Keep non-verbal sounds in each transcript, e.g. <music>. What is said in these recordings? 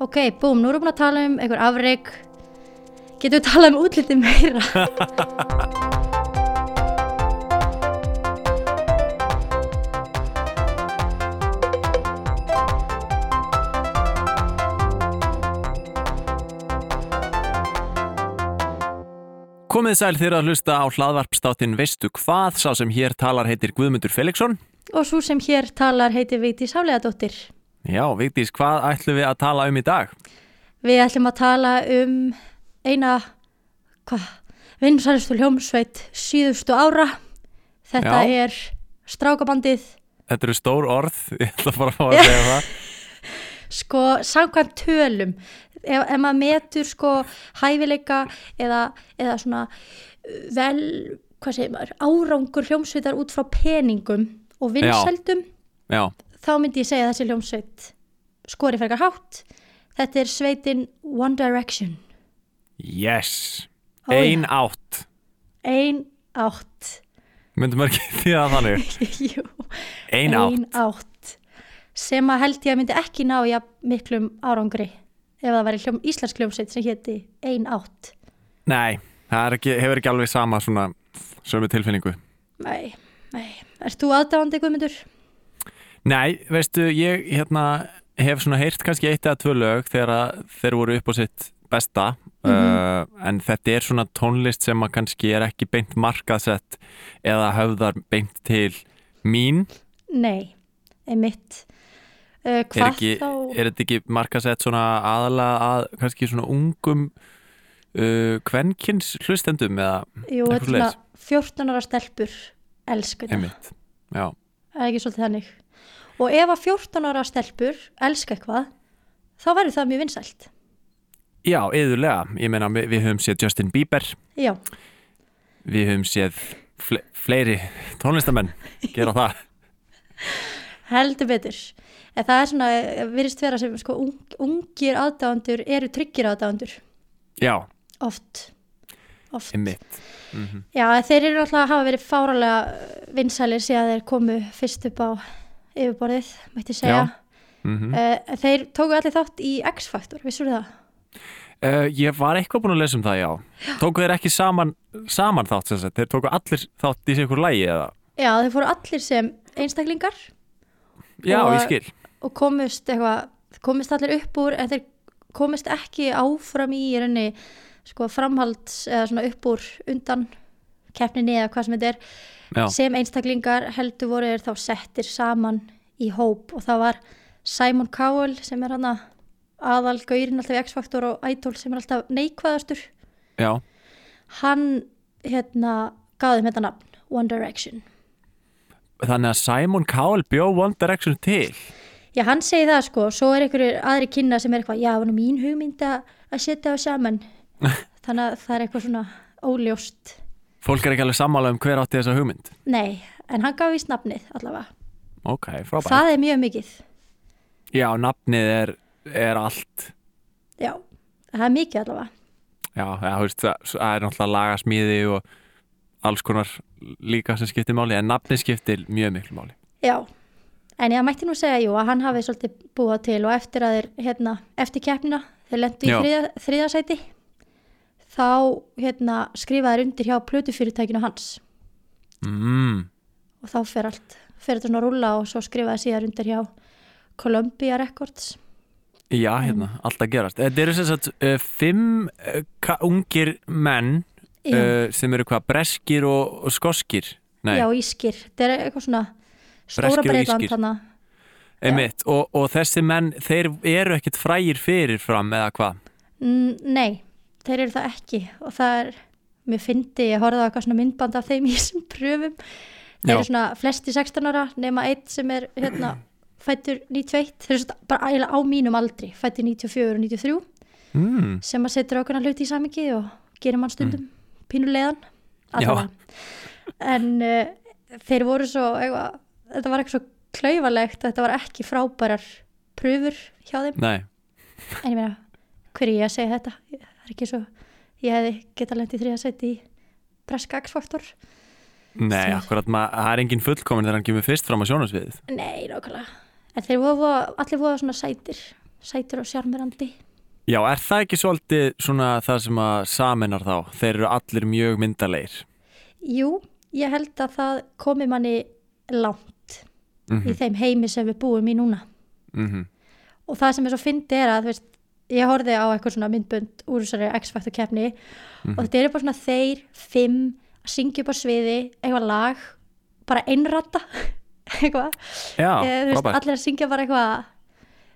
Ok, búm, nú erum við búin að tala um einhver afreik. Getum við talað um útlitið meira? Komið sæl þér að hlusta á hlaðvarpstáttin Veistu hvað, sá sem hér talar heitir Guðmundur Felixson. Og svo sem hér talar heiti Vigdís Hálegadóttir. Já, Vigdís, hvað ætlum við að tala um í dag? Við ætlum að tala um eina, hvað, vinsælistu hljómsveit síðustu ára. Þetta Já. er strákabandið, Þetta eru stór orð, <laughs> ég ætla bara að fá að segja það. sko, samkvæmt tölum. Ef, ef maður metur sko hæfileika eða, eða svona uh, vel, hvað segir maður, árangur hljómsveitar út frá peningum og vinsældum, Já, þá myndi ég segja að þessi hljómsveit skori frekar hátt. Þetta er sveitin One Direction. yes, Ó, ein átt. Ein átt. Myndum ekki því að þannig? <laughs> Jú, Ein átt. ein átt. Sem að held ég að myndi ekki ná ja, miklum árangri ef það væri hljóm, íslensk hljómsveit sem héti ein átt. Nei, það ekki, hefur ekki alveg sama svona sömu tilfinningu. Nei, nei. Ert þú aðdáðandi, Guðmundur? Nei, veistu, ég hérna hef svona heyrt kannski eitt eða tvö lög þegar þeir voru upp á sitt besta uh, en þetta er svona tónlist sem að kannski er ekki beint markaðsett eða höfðar beint til mín Nei, einmitt. Uh, er, hvað ekki, þá? er þetta ekki markaðsett svona aðalega að kannski svona ungum uh, kvenkins hlustendum eða Jú, þetta er svona svoleiðis? 14 ára stelpur elsku þetta. einmitt Já, Það er ekki svolítið þannig. Og ef að 14 ára stelpur elska eitthvað, þá verður það mjög vinsælt. Já yðurlega, ég meina við, við höfum séð Justin Bieber Já, við höfum séð fle fleiri tónlistamenn gera það <laughs> heldur betur. En það er svona, virðist vera sem sko, ung, ungir aðdáðandur eru tryggir aðdáðandur. Já, Oft. Oft. mm Já, en þeir eru alltaf að hafa verið fáralega vinsælir síðan þeir komu fyrst upp á yfirborðið, mætti segja. Já. mm Uh, þeir tóku allir þátt í X-Factor, vissur það? uh, Ég var eitthvað búin að lesa um það, já Tóku þeir ekki saman, saman þátt sem sagt? Þeir tóku allir þátt í sig ykkur lægi eða? Já, þeir fóru allir sem einstaklingar Já, Og- ég skil og komust eitthvað, komist allir upp úr en þeir komist ekki áfram í í rauninni sko framhalds eða svona upp úr undan keppninni eða hvað sem þetta er Já, sem einstaklingar heldur voru þeir þá settir saman í hóp og það var Simon Cowell sem er hann aðal gaurinn alltaf í X-Factor og Idol sem er alltaf neikvæðastur. Já, hann hérna gaði þeim þetta nafn One Direction. Þannig að Simon Cowell bjó One Direction til? Já, hann segi það sko, svo er einhverju aðri kynna sem er eitthvað, já, var nú mín hugmynd að setja á saman. <laughs> Þannig að það er eitthvað svona óljóst Fólk er ekki alveg sammála um hver átti þessa hugmynd? Nei, en hann gaf víst nafnið allavega. Ok, frábært. Það er mjög mikið, Já, nafnið er, er allt. Já, það er mikið allavega. Já, ja, veist, það, það er náttúrulega lagasmíði og alls konar líka sem skiptir máli en nafnið skiptir mjög miklu máli. Já, en ég mætti nú segja jú að hann hafi svolítið búað til og eftir að þeir, hérna, eftir keppnina þeir lendu í Já. Þá, hérna, skrifa þeir undir hjá plötufyrirtækinu hans. Mm, og þá fer allt, fer þetta svona að rúlla og svo skrifa þeir síðar undir hjá Columbia Records. Já, hérna, allt að gerast. Þetta eru sem sagt uh, fimm uh, ungir menn uh, sem eru hvað, breskir og, og skoskir? Nei, Já, ískir, þetta er eitthvað svona stóra breytland írskir. þannig einmitt og, og þessi menn, þeir eru ekkit frægir fyrirfram eða hvað? Nei, þeir eru það ekki. Og það er, mér fyndi ég horfði á eitthvað svona myndband af þeim í þessum pröfum. Þeir eru svona flesti 16 ára nema eitt sem er hérna <clears throat> fættur 91, þeir eru svona bara eiginlega á mínum aldri, fættur 94 og 93 mm, sem að setja ákveðna hluti í samingi og gerir mann stundum pínulegan allavega. en uh, þeir voru svo eitthvað, þetta var eitthvað svo klaufalegt þetta var ekki frábærar pröfur hjá þeim. Nei, en ég meina, hver er ég að segja þetta ekki svo, ég hefði geta þriða seti í breska X-faktor nei, akkurat það er engin fullkomin þegar hann kemur fyrst fram á sjónasviðið nei, nákvæmlega en þeir voru allir voða svona sætir sætur og sjarmirandi Já, er það ekki svolítið svona það sem að saminar þá? Þeir eru allir mjög myndalegir. Jú, ég held að það komi manni langt Mm í þeim heimi sem við búum í núna -hmm. og það sem er svo fyndi er að veist, ég horfði á eitthvað svona myndbund úr þessari X-Factor keppni Mhm. og þetta eru bara svona þeir, fimm að syngja upp á sviði, eitthvað lag bara einrata <laughs> eitthvað, Já, þú veist, allir að syngja bara eitthvað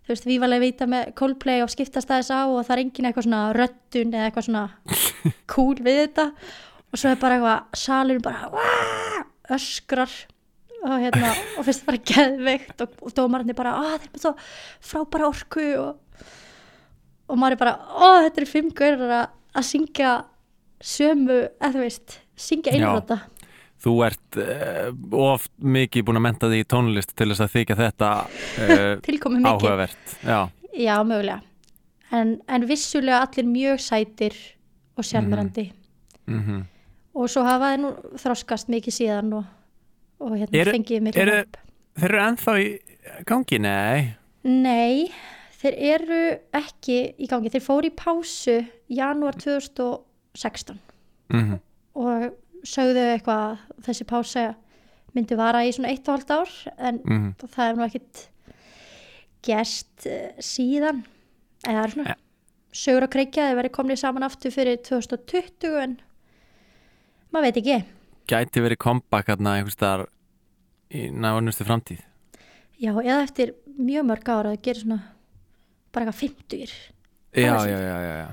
þú veist, vívalega vita með Coldplay og skiptast aðeins á og það er engin eitthvað svona röddun eða eitthvað svona <laughs> cool við þetta og svo er bara eitthvað salurinn bara "Wah!" öskrar og hérna, og finnst það bara geðveikt og, og dómarandi bara, að þeir eru með svo frábæra orku og, og maður er bara, ó þetta eru fimm gaurar að, syngja sömu, eða þú veist syngja einrata Þú ert uh, of mikið búin að menta þig í tónlist til þess að þykja þetta <laughs> uh, áhugavert. Já, Já, mögulega. En, en vissulega allir mjög sætir og sjarmirandi. mm Og svo hafa þeir nú þroskast mikið síðan og, og hérna Eru- fengið mikið hjálp. þeir eru ennþá í gangi, nei. Nei, þeir eru ekki í gangi. Þeir fóru í pásu janúar 2016 Mm og sögðu eitthvað að þessi pása myndi vara í svona eitt og halvt ár en -hmm. það er nú ekkit gerst uh, síðan eða er svona Ja. sögur að kreikja þeir verið komnið saman aftur fyrir 2020 en maður veit ekki Gæti verið comeback hérna einhvers staðar í nánustu framtíð. já, eða eftir mjög mörg ára það gerir svona bara eitthvað 50 Já, er já, já, já, já.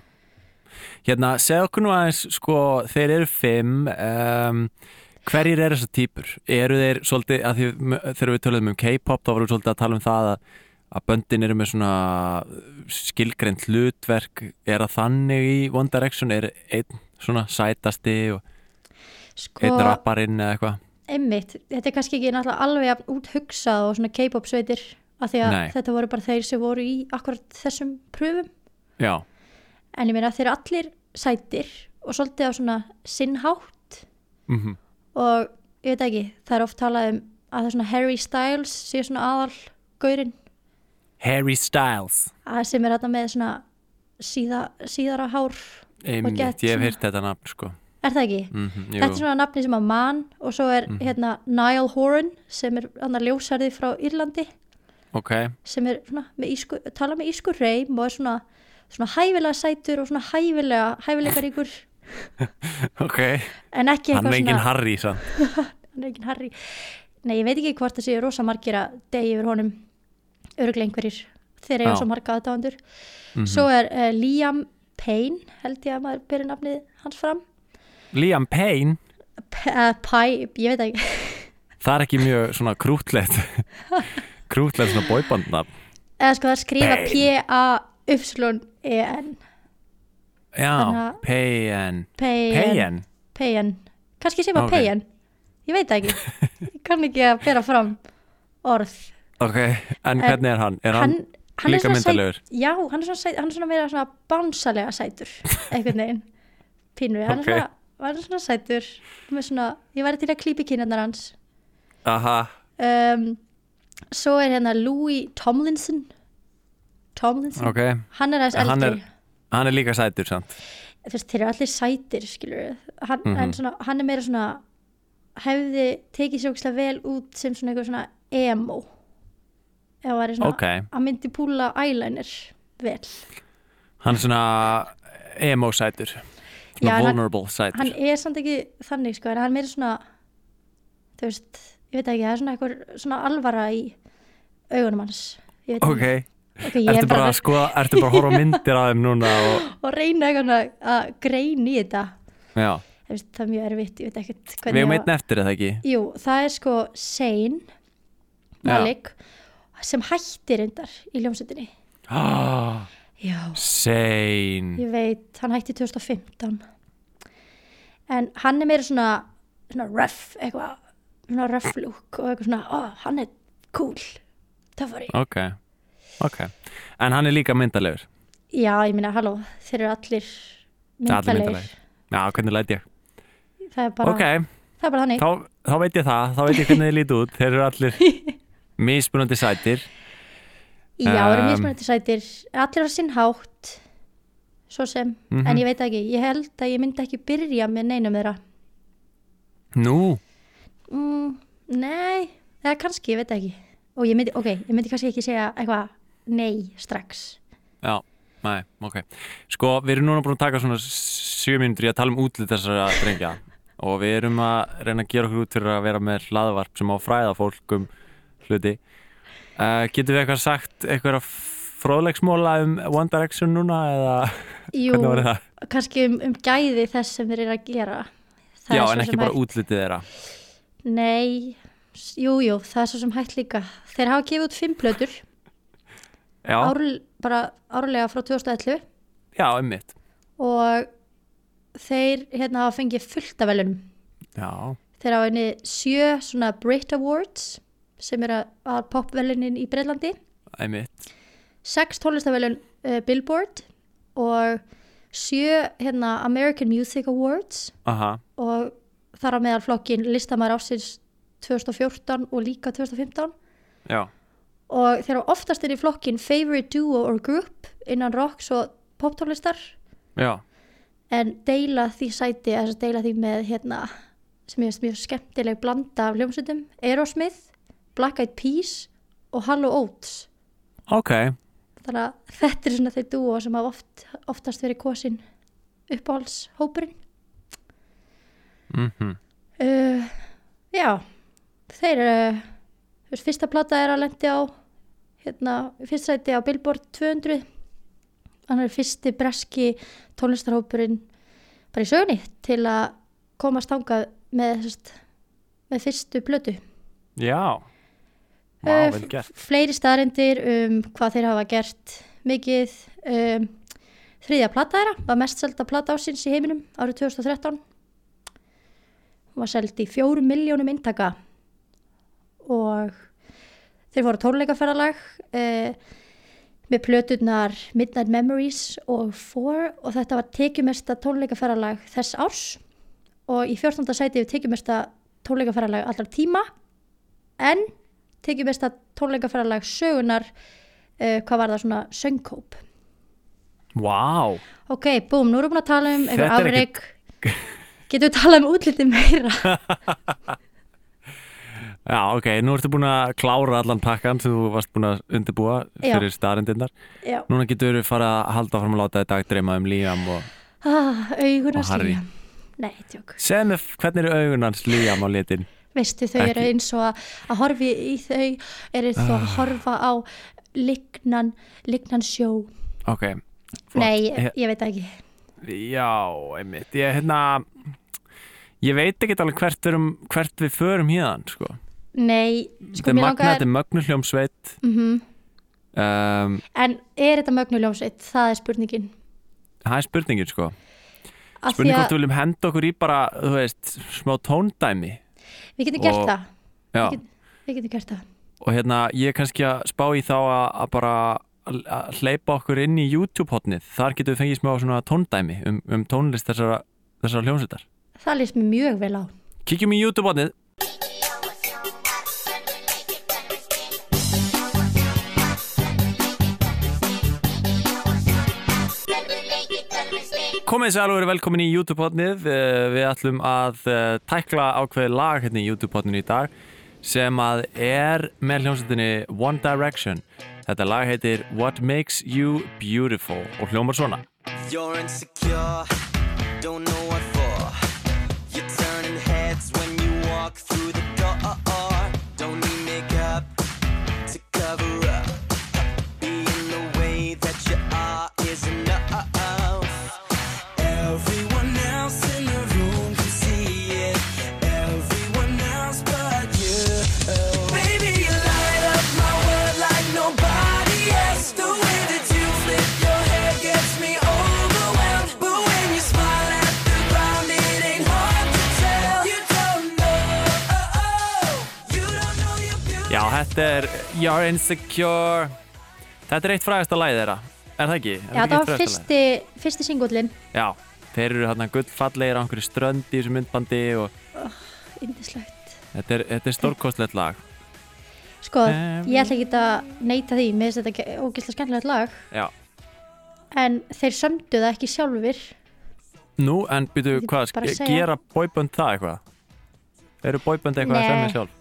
Hérna, segð okkur nú aðeins, sko, þeir eru fimm, um, hverjir eru þessar típur? Eru þeir svolítið, því þegar við töluðum um K-pop, þá varum við svolítið að tala um það að, að böndin eru með svona skilgreint hlutverk, er það þannig í One Direction, er einn svona sætasti og sko, einn rapparinn eða eitthvað? einmitt, þetta er kannski ekki náttúrulega alveg út hugsað og svona K-pop sveitir af því að Nei. þetta voru bara þeir sem voru í akkurat þessum pröfum Já, en ég meina þeir allir sætir og svolítið á svona sinnhátt mm og ég veit ekki, það er oft talað um að það er svona Harry Styles sé svona aðal gaurinn Harry Styles. að sem er þarna með svona síða, síðara hár Einmitt, gett ég hef heyrt þetta nafn, sko. er það ekki? Mm Þetta er svona nafni sem að mann og svo er hérna Niall Horan sem er annar ljósarði frá Írlandi Ok, sem er svona með ísku, tala með ísku reym og er svona, svona hæfilega sætur og svona hæfilega hæfileikaríkur <laughs> ok. en ekki Hann eitthvað er engin svona Harry, sann. <laughs> hann er engin Harry. Nei ég veit ekki hvort það séu rosa margir að degi yfir honum öruglega einhverjir. Þeir eru svo marga aðdáðandur Mhm. svo er uh, Liam Payne held ég að maður byrja nafnið hans fram. Liam Payne? P uh, Pie, ég veit ekki. <laughs> Það er ekki mjög svona krútlegt krútlegt svona bóibandnafn eða sko það er skrifa Payne. P-A-Y-N Já, Payne Payne Payne kannski sé Ok. Payne ég veit ekki. Ég kann ekki að bera fram orð. Ok, en hvernig er hann? Er hann, hann, líka myndalegur? já, hann er svona, sæt, hann er svona meira svona bánsalega sætur einhvern veginn. <laughs> Pínu, hann, Ok. svona, hann er svona sætur. Svona, ég væri til að klípi kynjarnar hans. Aha, um, svo er hérna Louis Tomlinson. Tomlinson, ok. Hann er aðeins En hann eldri. er- Hann er líka sætur, sant? þú veist, þeir eru allir sætir skilur hann, Mhm. en svona, hann er meira svona hefði tekið sér ógislega vel út sem svona eitthvað svona emo. Ef það væri svona Ok, að myndi púla eyeliner vel. Hann er svona emo sætur. Já, Svona hann- vulnerable sætur. hann er samt ekki þannig sko hann er meira svona þú veist, ég veit ekki, það er svona eitthvað svona alvara í augunum hans. Ok, ekki, ok, ég ertu er bara bara að skoða Ertu bara að horfa <laughs> myndir af þeim núna og, að reyna eitthvað að greina í þetta. Já, veist, það er mjög erfitt, ég veit ekkert við hefum einn eftir eða ekki? Jú, það er sko Sein Malik sem hættir undar í ljómsveitinni ah, <gasps> Já, Sein ég veit, hann hætti 2015 en hann er meira svona svona rough, eitthvað svona look og eitthvað svona ó, hann er cool, töffari Ok, ok. En hann er líka myndalegur. Já, ég meina, halló, þeir eru allir myndarlegir. Já, hvernig læt ég? Það er bara, Ok, það er bara þannig. Þá, þá veit ég það Þá veit ég hvernig þið lítið út. Þeir eru allir <laughs> mismunandi sætir. Já, eru Um, mismunandi sætir. Allir á sinn hátt svo sem, Mhm. en ég veit ekki. Ég held að ég myndi ekki byrja með neinum þeirra. Nú, mm, Nei, eða kannski, ég veit ekki. Og ég myndi, ok, ég myndi kannski ekki segja eitthvað nei strax. Já, nei, ok. Sko, við erum núna búin að taka svona sjö mínútur í að tala um útlit þessara drengja. <laughs> Og við erum að reyna að gera okkur út fyrir að vera með hlaðvarp sem á fræða fólk um hluti. Uh, Getum við eitthvað sagt eitthvað fróðleiksmóla um One Direction núna eða? Jú, <laughs> hvernig var það? kannski um, um gæði þess sem þeir eru að gera. Það Já, en ekki bara útlitið þeirra Nei, s- jú, það er svo sem hægt líka. Þeir hafa gefið út fimm plötur. Já, ár, bara árlega frá 2011 já, einmitt. Og þeir hérna hafa fengið fullt af velunum Já, þeir hafa henni sjö svona Brit Awards sem er að popvelunin í Breitlandi einmitt. Sex tónlistavelun uh, Billboard og sjö hérna American Music Awards. Aha, og þar á meðal flokkin listamæður ásins 2014 og líka 2015 já, og þeir hafa oftast er í flokkin Favorite Duo or Group innan rocks og poptónlistar. En deila því sæti þess að deila því með hérna sem er mjög skemmtileg blanda af hljómsveitum Aerosmith, Black Eyed Peas og Hallow Oates. Ok, þannig að þetta er svona þeir dúo sem hafa oft, oftast verið kosin uppáhaldshópurinn mhm. Uh, já þeir uh, þú veist, fyrsta plata er að lendi á hérna, fyrst sæti á Billboard 200 hann er fyrsti breski tónlistarhópurinn bara í sögunni til að komast þangað með, með fyrstu plötu. Já, Vá, Eh, vel gert. fleiri staðarindir um hvað þeir hafa gert mikið. Um, þriðja plata þeirra var mest selda plata ásins í heiminum árið 2013 hún var seld í fjórum miljónum intaka og þeir voru tónleikaferðalag uh, með plöturnar Midnight Memories og Four og þetta var tekjumesta tónleikaferðalag þess árs. Og í 14. sæti við tekjumesta tónleikaferðalag allar tíma. En tekið besta tónleikaferðalag sögunar uh, hvað var það svona söngkóp. Vá, ok, búm, nú erum við búin að tala um einhver Þetta er <laughs> getum við talað um útliti meira? <laughs> Já ok, nú ertu búin að klára allan pakkan sem þú varst búin að undirbúa fyrir staðarindirnar já, Núna getur við fara að halda fram að láta þetta dreyma um Liam og ah, Og að Harry. slíja nei, tjók, segð mér hvernig eru augun hans Liam á litin? Veistu þau eru Ekki. eins og að, að horfi í þau eru Ah. að horfa á lignan, lignan sjó. Ok, flott. nei, ég, ég veit ekki. Já, einmitt. Ég, hérna, ég veit ekki alveg hvert, erum, hvert við förum hérna sko. nei, sko magna, langar þetta er mögnu hljómsveit mm um, en er þetta mögnuljómsveit, það er spurningin. Það er spurningin sko. Af Spurning hvort við viljum henda okkur í bara, veist, smá tóndæmi. Við getum gert og- það. Já, Við við getum gert það. Og hérna, ég er kannski að spá í þá að, að bara að hleypa okkur inn í YouTube-hotnið þar getum við fengið smá svona tóndæmi um, um tónlist þessara, þessara hljómsveitar það líst mér mjög vel á. Kíkjum í YouTube-hotnið Komið sér alveg velkomin í YouTube-hotnið Eh, Við ætlum að eh, tækla ákveði lag hérna í YouTube-hotninu í dag sem að er með hljómsveitinni One Direction. Þetta lag heitir What Makes You Beautiful og hljómar svona. You're insecure, don't know what Já, þetta er You're Insecure. Þetta er eitt frægasta lagið þeirra Er það ekki? Er Já, það var fyrsti, fyrsti singullin? Já, þeir eru hérna gullfallegir á einhverju strönd í þessu myndbandi og Indislegt þetta er, er stórkostlegt lag sko, ég ætla ekki að neita því mér finnst þetta ógislega skemmtilegt lag Já. en þeir sömdu það ekki sjálfur Nú, en byrju, hvað, gera boybönd það eitthvað? Eru boybönd eitthvað að semja sjálf?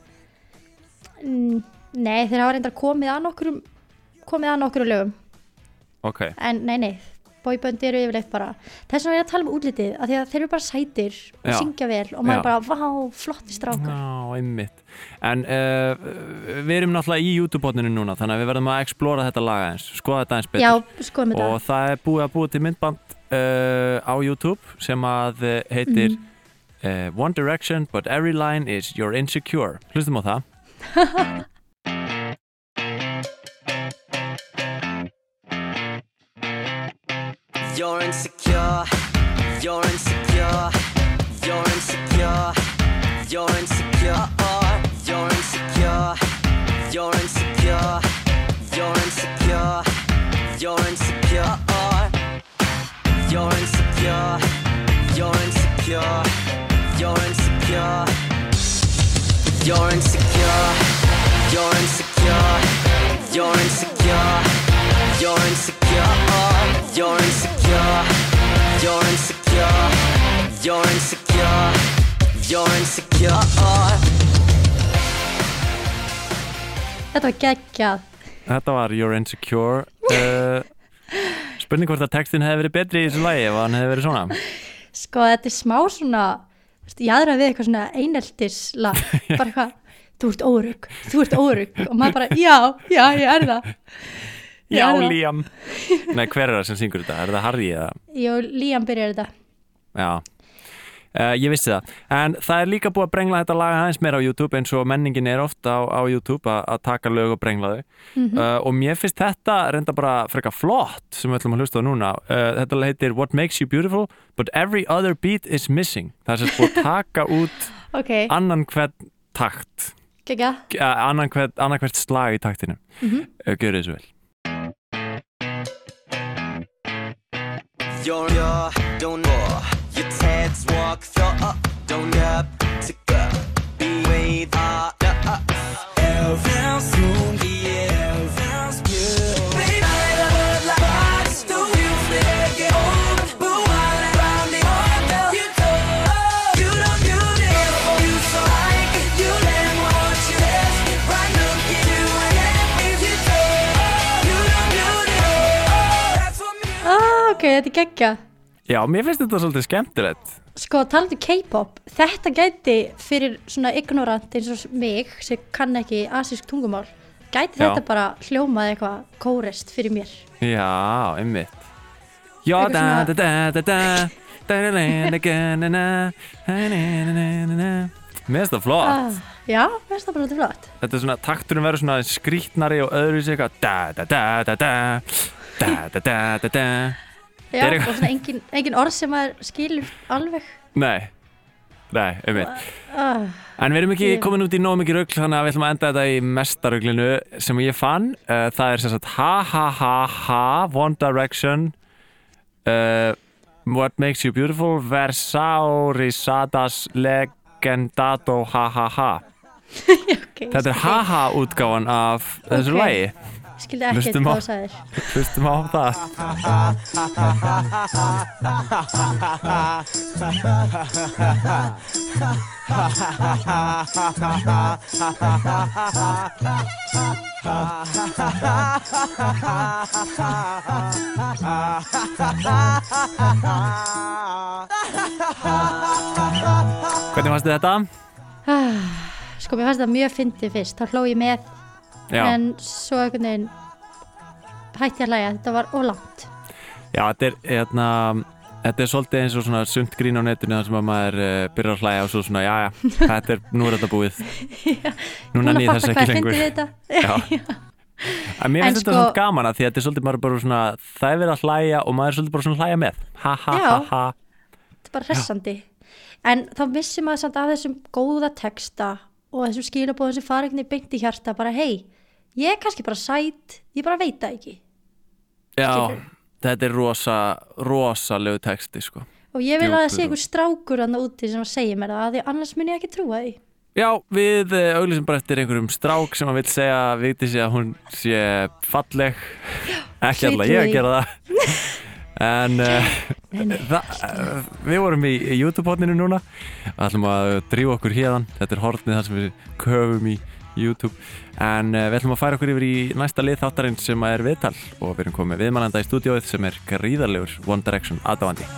Nei, þeir hafa reyndar komið að nokkrum komið að nokkru lögum Ok, en nei, nei, boybönd eru yfirleitt bara þess vegna er ég að tala um útlitið því að þeir eru bara sætir og Já. syngja vel og maður Já. bara, vá, flotti strákar Já, einmitt. En uh, við erum náttúrulega í YouTube-botninu núna þannig að við verðum að explora þetta lag eins skoða þetta eins betur. Já, og það er búið að búið til myndband uh, á YouTube sem að uh, heitir uh, One Direction but every line is you're insecure. Hlustum á það <laughs> You're insecure, you're insecure, you're insecure, you're insecure, you're insecure, you're insecure, you're insecure, you're insecure, you're insecure, you're insecure, you're insecure, you're insecure, you're insecure, you're insecure, you're insecure, you're insecure, you're insecure, you're insecure, you're insecure. þetta var geggjað. Þetta var You're Insecure. Uh, <laughs> Spurning hvort að textin hefði verið betri í þessu lagi ef hann hefði verið svona. Sko, þetta er smá svona ég aðra við eitthvað svona eineltislag. <laughs> Bara eitthvað, þú ert órug þú ert órug og maður bara, já, já, ég er það Já. Liam. Nei, hver er það sem syngur þetta? Er það Harry eða? Jú, Líam byrjar þetta. Já. Uh, ég vissi það, en það er líka búið að brengla þetta lag aðeins meira á YouTube eins og menningin er ofta á, á YouTube að, taka lög og brengla þau. Uh, og mér finnst þetta reynda bara freka flott sem við ætlum að hlusta á núna. Uh, þetta heitir What Makes You Beautiful but every other beat is missing. Það er sem búið að taka út <laughs> ok, annan hvern takt. Annan, hvern, annan hvert slag í taktinu mm. -hmm. Gjörðu þessu vel You're your don't know. Your Ted's walk through don't up þetta geggjað. Já, mér finnst þetta svolítið skemmtilegt. Sko, talandi um K-pop þetta gæti fyrir svona ignorant eins og mig sem kann ekki asísk tungumál gæti Já. þetta bara hljómað eitthvað kórest fyrir mér. Já, einmitt. Já, da da da da da. Da da da da da da da da da Mér finnst það flott. Ah, já, mér finnst það bara þetta flott. Þetta er svona, takturinn verður svona skrítnari og öðru sér eitthvað. Da da da da da. Da da da da da já, Er og svona engin, engin orð sem maður skilur alveg. Nei, nei, einmitt. Ah, En við erum ekki Ég- komin út í nóg mikið rugl þannig að við ætlum að enda þetta í mestaröglinu sem ég fann. Uh, það er sem sagt ha ha ha ha One Direction. Uh, What makes you beautiful Versarisadas legendado ha ha ha. <laughs> Okay, Þetta er ha ha útgáfan af þessu Ok. Skildi ekkert hvað þú sagðir. <laughs> Hlustum á það. Hvernig fannst þið þetta? ah, sko, mér fannst það mjög fyndið fyrst. Þá hló ég með, Já, en svo einhvern veginn hætti að hlæja, þetta var ólangt Já þetta er hérna Þetta er svolítið eins og svona sumt grín á netinu þar sem að maður uh, byrjar að hlæja og svo svona, já, já, þetta er, nú er þetta búið. <laughs> Núna Búin að nýð þess ekki lengur. þetta Já. <laughs> En mér finnst þetta sko- svona gaman að því að þetta er svolítið maður bara svona, það er verið að hlæja og maður er svolítið bara svona að hlæja með. Ha, ha, Já. ha, ha. þetta er bara hressandi en þá vissum maður samt að þessum góða texta og þessum skilabóðum sem fara beint í hjarta bara hei, ég er kannski bara sæt ég bara veit það ekki. Já, Skilurðu? þetta er rosa, rosalegu texti, sko. og ég vil að það sé einhver strákur hann úti sem að segja mér það því annars mun ég ekki trúa því. Já, við auglýsum bara eftir einhverjum strák sem að vil segja viti sér að hún sé falleg. <gasps> Ekki alltaf ég að gera það. <laughs> En uh, það, uh, við vorum í, YouTube-hótninu núna. Ætlum að drífa okkur hérðan þetta er hortnið þar sem við köfum í YouTube. En uh, við ætlum að færa okkur yfir í næsta lið þáttarins sem er viðtal og við erum komið viðmælanda í stúdióið sem er gríðarlegur One Direction aðdáandi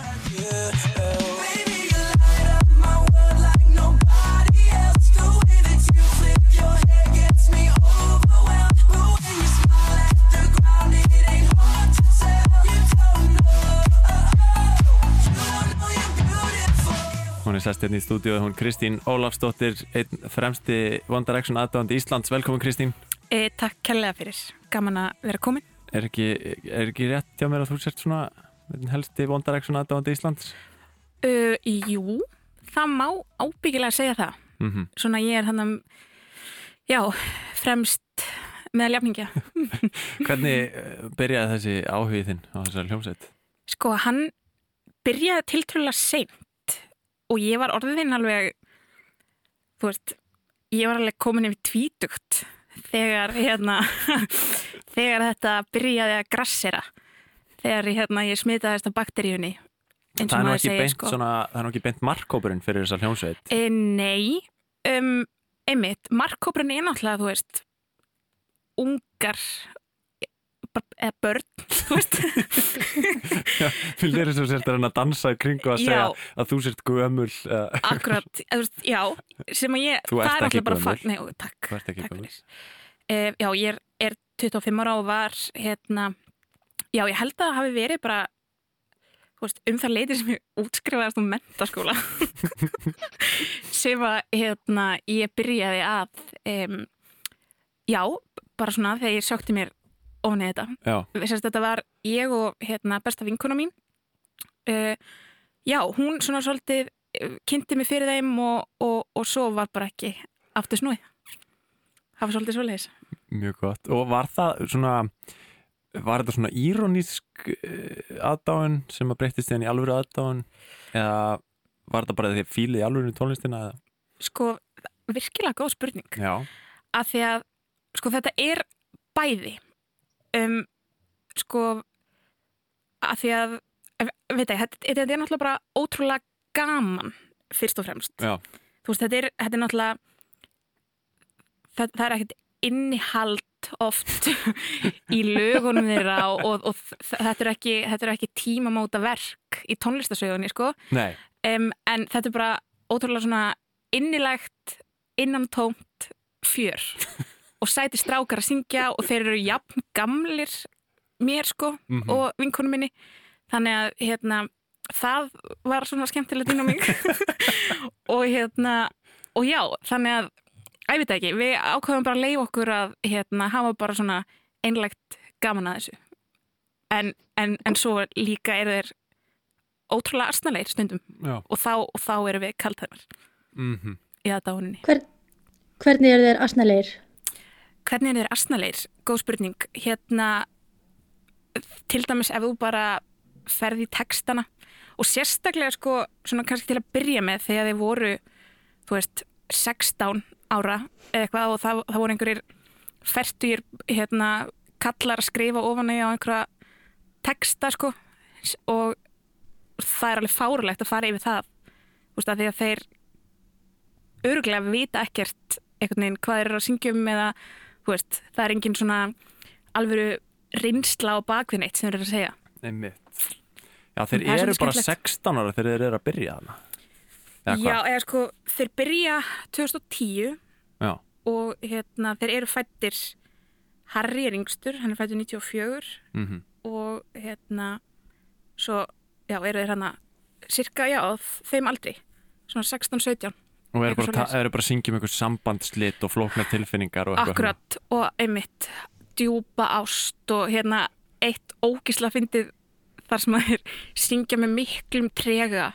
sest hérna í stúdióið, hún Kristín Ólafsdóttir einn fremsti One Direction aðdáandi Íslands, velkomin Kristín E, takk kærlega fyrir, gaman að vera komin. Er ekki, er ekki rétt hjá mér að þú sért svona einn helsti One Direction aðdáandi Íslands? Uh, jú, það má ábyggilega segja það. Mm Svona ég er þannig, já, fremst með ljafningja. <laughs> Hvernig eh, byrjaði þessi áhugið þinn á þessari hljómsveit? Sko, hann byrjaði tiltrúlega seint og ég var orðin alveg, þú veist, ég var alveg komin yfir tvítugt þegar, hérna, <laughs> þegar þetta byrjaði að grassera. Þegar hérna, ég smitaðist af bakteríunni. Það er ekki beint sko. ekki beint markkópurinn fyrir þessa hljómsveit. E, nei, um, einmitt, markkópurinn er náttúrulega, þú veist, ungar eða börn, <laughs> þú veist. Lýrir sem sért að reyna að dansa í kringu að segja Já. að þú sért gömul. Akkurat, veist, já, sem að ég, það er náttúrulega bara fag- Nei, ó, takk, takk fyrir. Uh, já, ég er, er 25 ára og var, hérna, já, ég held að það hafi verið bara, um það leiti sem ég útskrifaðast um mentaskóla. <laughs> sem að, hérna, ég byrjaði að, um, já, bara svona þegar ég sökti mér í þetta. Sérst, þetta var ég og hérna, besta vinkona mín. Uh, já, hún svona svolítið uh, kynnti mig fyrir þeim og, og, og svo var bara ekki aftur snúið. Það var svolítið svoleiðis. Mjög gott. Og var það svona, var þetta svona írónísk uh, aðdáun sem að breyttist þenni alvöru aðdáun? Eða var þetta bara því að fílið í alvöru tónlistina eða? sko, virkilega góð spurning. Já, að því að, sko, þetta er bæði um, sko að því að, veit ég, þetta, þetta er náttúrulega bara ótrúlega gaman fyrst og fremst. Já, þú veist, þetta er, þetta er náttúrulega það, það er ekkert innihald oft <laughs> í lögunum þeirra og, og, og þetta er ekki, ekki tímamóta verk í tónlistasögunni, sko. Um, en þetta er bara ótrúlega svona innilegt, innantómt fjör <laughs> og sæti strákar að syngja og þeir eru jafn gamlir mér sko Mhm. og vinkonum minni. Þannig að hérna það var svona skemmtilegt inn á mig. <laughs> Og hérna og já, þannig að ég veit ekki, við ákveðum bara að leiða okkur að hérna hafa bara svona einlegt gaman að þessu. En, en, en svo líka eru þeir ótrúlega arsnalegir stundum. Og þá, og þá erum við kaldhæmar mhm, í það dáninni. Hver, hvernig eru þeir asnalegir? Hvernig er þeir asnalegir? Góð spurning. Hérna, til dæmis ef þú bara ferði í textana og sérstaklega sko, svona kannski til að byrja með þegar þeir voru, þú veist, 16 ára eða eitthvað og það, það voru einhverjir færtugir, hérna, kallar að skrifa ofan í á einhverja texta sko og það er alveg fárulegt að fara yfir það, þú veist, að því að þeir öruglega vita ekkert einhvern veginn hvað þeir eru að syngja um eða veist, það er engin svona alvöru reynsla á bakvið neitt sem þeir eru að segja. einmitt. Já, þeir er eru bara skemmtilegt. 16 ára þegar þeir eru að byrja þarna. Eða Já, eða sko, þeir byrja 2010 Já, og hérna, þeir eru fættir Harry er yngstur, hann er fættur 94 mhm, og hérna svo, já, eru þeir hérna cirka, já, þeim aldri svona 16-17 og eru Eitthvað bara, eru bara að syngja um einhver sambandslit og flóknar tilfinningar og eitthvað. Akkurat og einmitt djúpa ást og hérna eitt ógisla fyndið þar sem að þeir syngja með miklum trega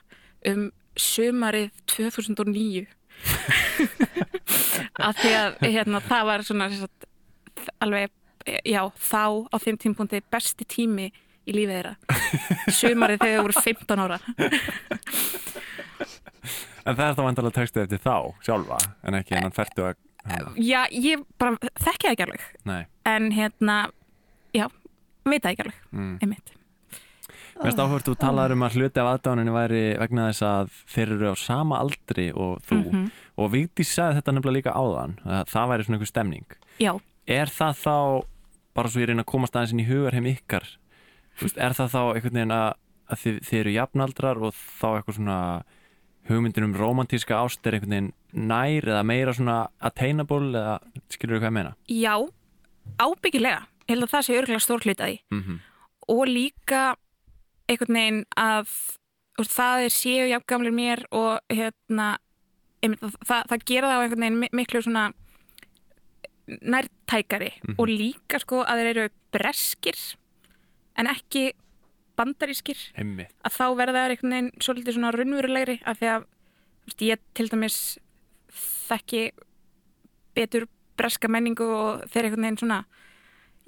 um sömarið 2009 <laughs> af því að hérna, það var svona sagt, alveg, já, þá á þeim tímpúndi besti tími í lífið þeirra. <laughs> Sömarið þegar þeir voru 15 ára En það er þá vandalega textið eftir þá sjálfa en ekki hennan færtu að hana. Já, ég bara þekki það ekki alveg Nei, en hérna, já, veit það ekki alveg mm. einmitt. Mér finnst áhverð þú talaður um að hluti af aðdáninni væri vegna þess að þeir eru á sama aldri og þú Mhm. og Vigdís sagði þetta nefnilega líka áðan að það væri svona einhver stemning Já, Er það þá, bara svo ég reyna að komast aðeins inn í hugarheim ykkar þú veist, er það þá einhvern veginn að, að þið, þið eru jafnaldrar og þá eitthvað svona hugmyndin um romantíska ást er einhvern veginn nær eða meira svona attainable eða skilur þú hvað ég meina? já, ábyggilega. Ég held að það sé örgulega stór hlut að því. Mm og líka einhvern veginn að veist, það er séu jafngamlir mér og hérna einmitt, það, það gera það á einhvern veginn mi- miklu svona nærtækari. Og líka sko að þeir eru breskir en ekki bandarískir Einmitt. að þá verða það einhvern veginn svolítið svona raunverulegri af því að veist, ég til dæmis þekki betur breska menningu og þeir einhvern veginn svona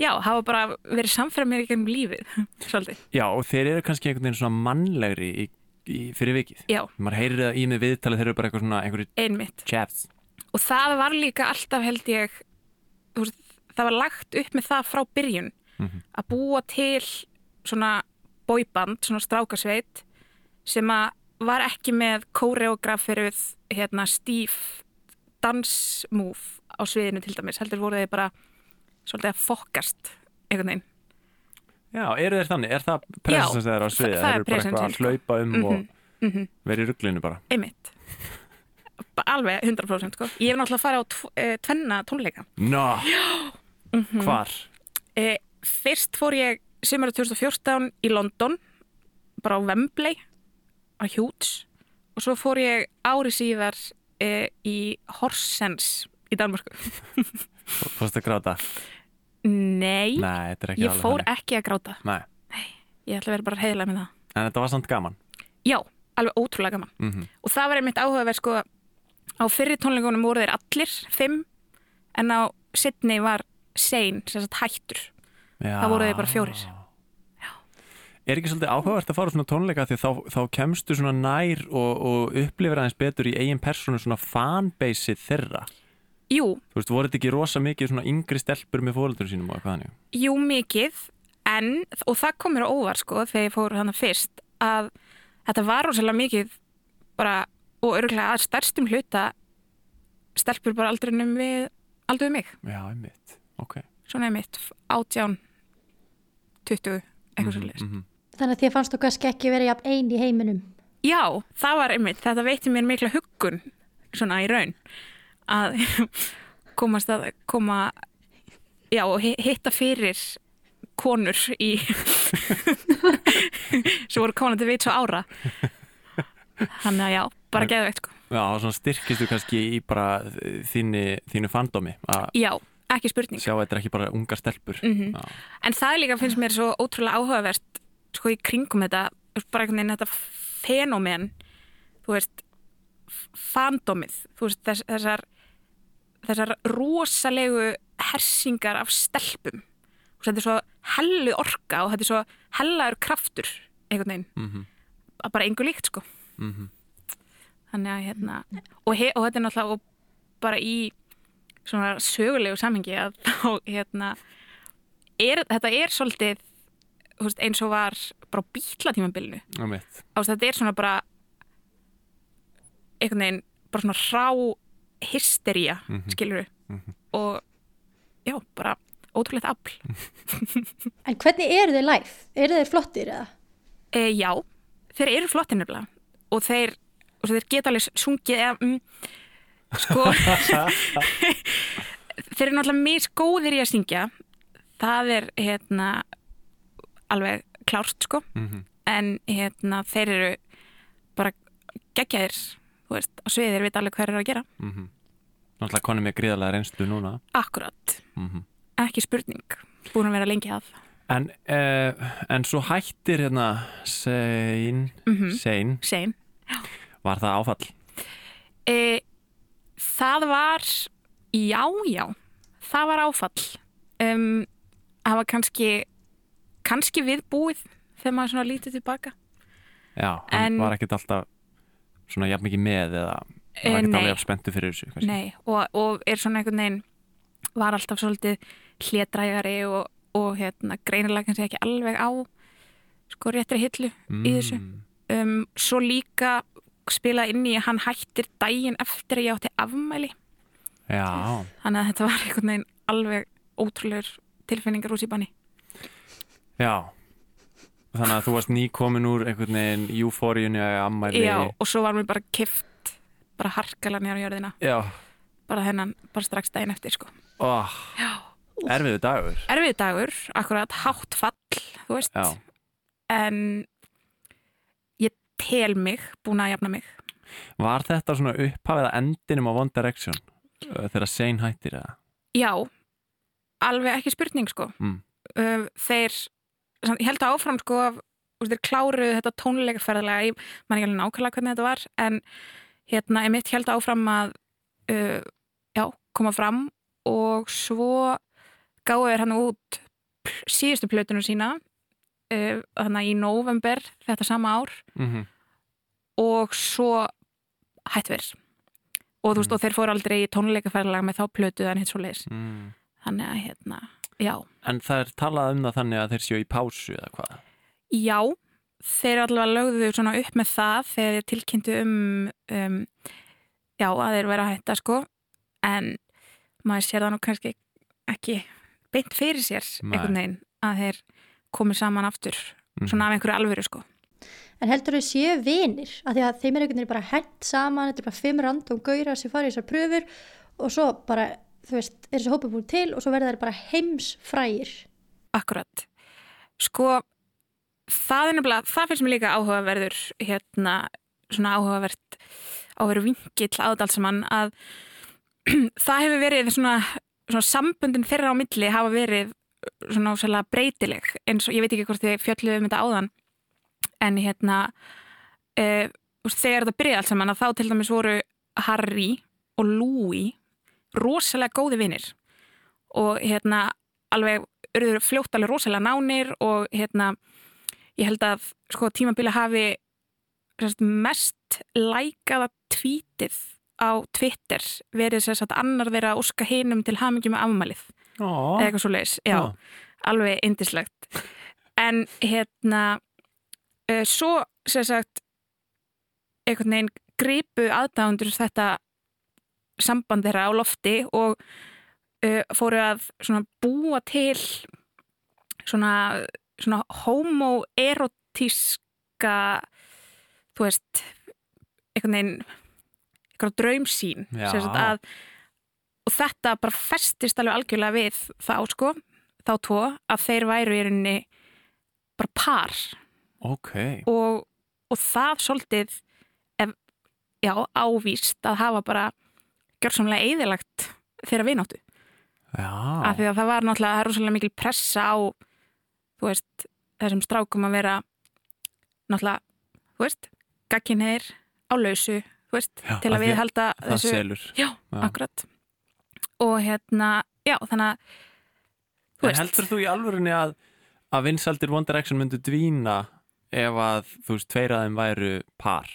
já, hafa bara verið mér í gegnum lífið <laughs> svolítið, Já, og þeir eru kannski einhvern veginn svona mannlegri í, í, fyrir vikið. já, Maður heyrir það í með viðtalið þeir eru bara eitthvað svona einhverju einmitt chats. og það var líka alltaf held ég veist, það var lagt upp með það frá byrjun Mhm. að búa til svona boyband, svona strákasveit sem að var ekki með kóreograferuð hérna stíf dansmove á sviðinu til dæmis, heldur voru þeir bara svolítið að fokkast einhvern veginn Já, eru þeir þannig? Er það presens þeirra á sviði? það- það er eru bara eitthvað að sko. hlaupa um Mhm, og mhm. vera í rugglinu bara. einmitt alveg 100% sko ég hef náttúrulega farið á tv eh, tvenna tónleika Nó, Mhm. hvar? e, fyrst fór ég sumara 2014 í London bara á Wembley á Hughes og svo fór ég ári síðar e, í Horsens í Danmarku <laughs> Fórst að gráta? Nei, Nei, ég fór þannig. ekki að gráta Nei, ég ætla að vera bara heiðilega með það en þetta var samt gaman. Já, alveg ótrúlega gaman Mm og það var einmitt áhugaverð sko á fyrri tónleikunum voru þeir allir fimm en á sittni var sein, sem sagt hættur. Það voru þeir bara fjórir Er ekki svolítið áhugavert að fara svona tónleika því þá, þá kemstu svona nær og, og upplifir aðeins betur í eigin persónu svona fanbase þeirra? Jú, Þú veist, voru þetta ekki rosa mikið svona yngri stelpur með fóröldur sínum og þannig? jú mikið en, og það kom mér á óvar sko þegar ég fór hana fyrst að þetta var rosalega mikið bara, og örgulega að stærstum hluta stelpur bara aldrinum við aldrei við mig, Já, einmitt, ok. svona einmitt átján 20, eitthvað svolítið Mhm. Þannig að þér fannst þú kannski ekki verið jafn einn í heiminum. Já, það var einmitt, þetta veitti mér mikla huggun svona í raun að <laughs> komast að koma já hitta fyrir konur í <laughs> sem voru konandi við svo ára þannig að já, bara geðveikt sko Já, og svona styrkistu kannski í bara þínu, þínu fandómi að Já, ekki spurning sjá þetta er ekki bara ungar stelpur. Mhm. Já. En það líka finnst mér svo ótrúlega áhugavert sko í kringum þetta bara einhvern veginn þetta fenómen þú veist fandomið, þú veist þess, þessar þessar rosalegu hersingar af stelpum og þetta er svo hellu orka og þetta er svo hellaður kraftur einhvern veginn, Mhm. að bara engu líkt sko Mhm. þannig að hérna og, og þetta er náttúrulega bara í svona sögulegu samhengi að <laughs> þá hérna er, þetta er svolítið þú veist, eins og var bara Einmitt. þetta er svona bara einhvern veginn bara svona rá hystería mm skilur og já, bara ótrúlegt afl <laughs> En hvernig eru þeir live? Eru þeir flottir eða? e, já, þeir eru flottir nefnilega og þeir, og þeir geta alveg sungið eða, mm, sko <laughs> þeir eru náttúrulega misgóðir í að syngja það er hérna alveg klárt sko Mhm. en hérna þeir eru bara geggjaðir þú veist, á sviðið þeir veit alveg hvað þeir eru að gera Mhm. Náttúrulega konum með gríðarlega reynslu núna. akkurat, Mhm. ekki spurning búin að vera lengi að En, uh, en svo hættir hérna sein, Mhm. sein, sein var það áfall? e, það var já, já það var áfall um, það var kannski kannski viðbúið þegar maður svona lítið tilbaka Já, hann En- var ekkert alltaf svona jafn mikið með eða Eh, var nei. alveg jafn spenntu fyrir þessu kannski? Nei, og, og er svona einhvern veginn var alltaf svolítið hlétrægari og, og hérna, greinilega kannski ekki alveg á sko réttri hillu í þessu Mm. um, svo líka spila inn í hann hættir daginn eftir að ég átti afmæli. Já, þannig að þetta var einhvern veginn alveg ótrúlegur tilfinningar úr síðan já. Þannig að þú varst nýkomin úr einhvern veginn eufóriunni að ammæli Já, og svo var mér bara kift bara harkala nýjar á jörðina. Já, bara hennan, bara strax daginn eftir sko. oh, erfiðu dagur. Erfið dagur, akkurat hátt fall þú veist, Já, en tel mig, búin að jafna mig var þetta svona upphafið að endinum á One Direction þegar Sein hættir eða? já, alveg ekki spurning sko Mm. þeir, ég held að áfram sko af, þeir kláruðu þetta tónleika ferðalega, ég man ekki alveg nákvæmlega hvernig þetta var, en hérna, ég mitt held áfram að uh, já, koma fram og svo gáðu þeir hann út síðustu plötunum sína uh, þannig í november þetta sama ár Mm og svo hættu þeir og þú veist, Mm. og þeir fóru aldrei í tónleikaferðalega með þá plötu en hitt svo leiðis mm. þannig að hérna, já En það er talað um það þannig að þeir séu í pásu eða hvað? Já, þeir allavega lögðu svona upp með það þegar þeir tilkynntu um, um já, að þeir vera að hætta sko en maður sér það nú kannski ekki beint fyrir sér Nei. einhvern veginn að þeir komið saman aftur Mhm. svona af einhverju alvöru sko En heldur þau séu vinir? Af því að þeim er einhvern veginn bara hent saman, þetta er bara fimm random gaurar sem fara í þessar pröfur og svo bara, þú veist, er þessi hópur búin til og svo verða þeir bara heimsfrægir. Akkurat. Sko, það er nefnilega, það finnst mér líka áhugaverður, hérna, svona áhugavert, áhugaverður vingill aðdalsamann að <clears throat> það hefur verið svona, svona sambundin þeirra á milli hafa verið svona ósæðlega breytileg eins og ég veit ekki hvort þið fjölluðu um þetta áðan en hérna uh, þegar þetta byrjaði allt saman að þá til dæmis voru Harry og Louis rosalega góði vinnir og hérna alveg urður fljótt alveg rosalega nánir og hérna ég held að sko tímabili hafi sérst, mest lækaða tvítið á Twitter verið sérst að annar þeirra að óska hinum til hamingjum með afmælið. Ó, eða eitthvað svo leis, já, Já. alveg indislegt en hérna uh, svo sem sagt einhvern veginn gripu aðdáðundur þetta samband þeirra á lofti og uh, fóru að svona búa til svona, svona homoerotíska þú veist einhvern veginn einhverja draumsýn Já. sem sagt að og þetta bara festist alveg algjörlega við þá sko, þá tvo að þeir væru í rauninni bara par. Ok. Og, og það svolítið ef, já, ávíst að hafa bara gjörsamlega eðilagt þeirra vináttu. Já, af því að það var náttúrulega, það er rosalega mikil pressa á veist, þessum strákum að vera náttúrulega, þú veist gagkinheir á lausu veist, til að við halda þessu selur. Já, Já. akkurat og hérna, já, þannig að þú En veist, heldur þú í alvörunni að, að vinsaldir One Direction myndu dvína ef að, þú veist, tveir að þeim væru par?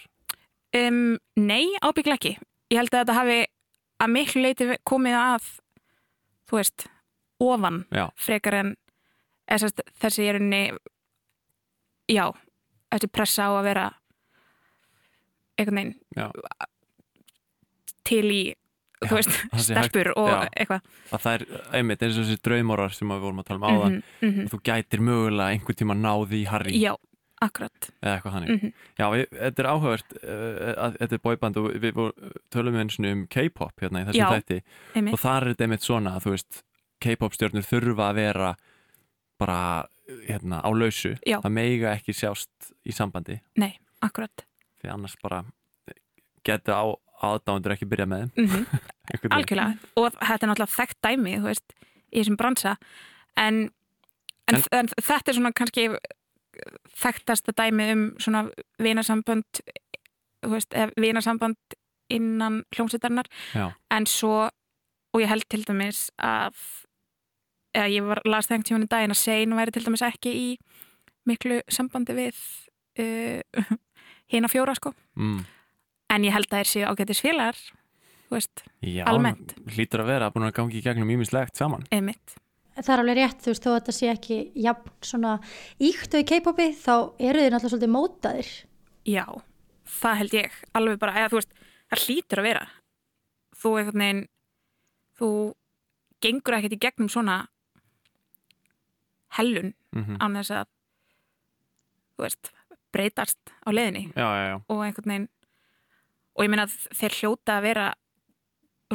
um, nei, ábygglega ekki. Ég held að þetta hafi að miklu leiti komið að þú veist, ofan Já, frekar en sérst, þessi er unni já, þessi pressa á að vera einhvern veginn já. til í, þú veist, stelpur og já. eitthvað. Að það er einmitt eins og þessi draumorar sem við vorum að tala um áðan Mhm, mhm. og þú gætir mögulega einhver tíma náði í Harry. Já, akkurat. Eða eitthvað þannig. Mhm. Já, við, þetta er áhugavert uh, að þetta er boyband og við tölum eins og um K-pop hérna í þessum þætti. og þar er þetta einmitt svona að þú veist K-pop stjórnir þurfa að vera bara hérna á lausu. Já. það meiga ekki sjást í sambandi. Nei, akkurat. Því annars bara getur á aðdándur ekki byrja með. <laughs> Mm veginn. Algjörlega, og þetta er náttúrulega þekkt dæmi, veist, í þessum bransa. En, en, En- en, þetta er svona kannski þekktasta dæmi um svona vinasambönd vinasamband innan hljómsveitarinnar. Já, en svo, og ég held til dæmis að eða ég var las þengt henni daginn að Sein væri til dæmis ekki í miklu sambandi við uh, <laughs> hina fjóra sko. Mm, en ég held að þeir séu ágætis félagar þú veist, Já, Almennt. hlýtur að vera búin að gangi í gegnum ímislegt saman. Einmitt. Það er alveg rétt, þú veist, þó að þetta sé ekki jafn svona íkt og í K-popi þá eru þeir náttúrulega svolítið mótaðir. Já, það held ég. Alveg bara, eða þú veist, það hlýtur að vera. Þú einhvern veginn þú gengur ekkert í gegnum svona hellun mm án þess að þú veist, breytast á leiðinni. Já, já, já, og einhvern veginn og ég meina að þeir hljóta að vera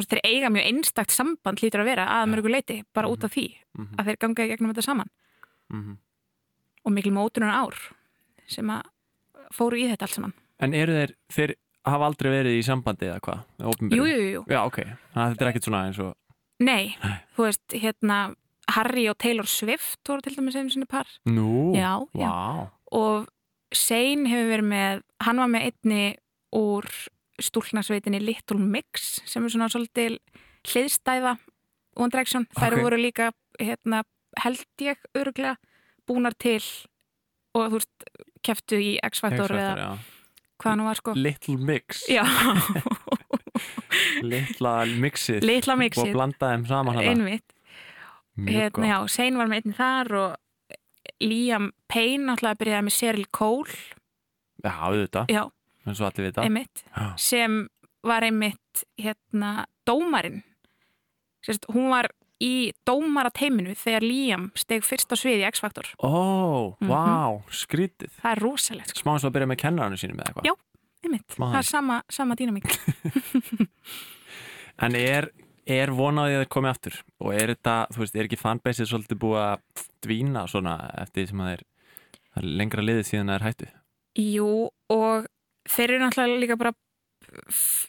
þeir eiga mjög einstakt samband hlýtur að vera að mörgu leiti bara út af því Mhm. að þeir ganga í gegnum þetta saman. Mm og mikil mótunar ár sem að fóru í þetta allt saman. En eru þeir, þeir hafa aldrei verið í sambandi eða hvað? Opinberu? Jú, jú, Já, ok, þannig að þetta er ekkert svona eins og nei, þú veist, hérna Harry og Taylor Swift voru til dæmis einu sinni par. Nú, Já, já. vá. Og Shane hefur verið með hann var með einni úr stúlknasveitinni Little Mix sem er svona svolítið hliðstæða One Direction, þær Ok. voru líka hérna, held ég öruglega búnar til og þú veist, keftu í X-Factor eða já. hvað nú var sko. Little Mix. Já, <laughs> Litla mixið. Litla og mixið blanda þeim saman hana einmitt, Mjög hérna, gott. já, Shane var með einni þar og Liam Payne náttúrulega byrjaði með Cheryl Cole. Já, auðvitað, já, einmitt. Sem var einmitt hérna dómarinn. Sérst, hún var í dómarateiminu þegar Liam steg fyrst á sviði X-Factor Ó, Mhm. vá, skrítið. Það er rosalegt sko. Smá eins og að byrja með kennaranu sínum eða eitthvað. Já. einmitt, Smá það er sama, sama dýnamík. <laughs> En er, er vonaði að það komi aftur? Og er þetta, þú veist, er ekki fanbaseið svolítið búið að dvína svona eftir því sem það er lengra liðið síðan það er hættu? Jú, og þeir eru náttúrulega líka bara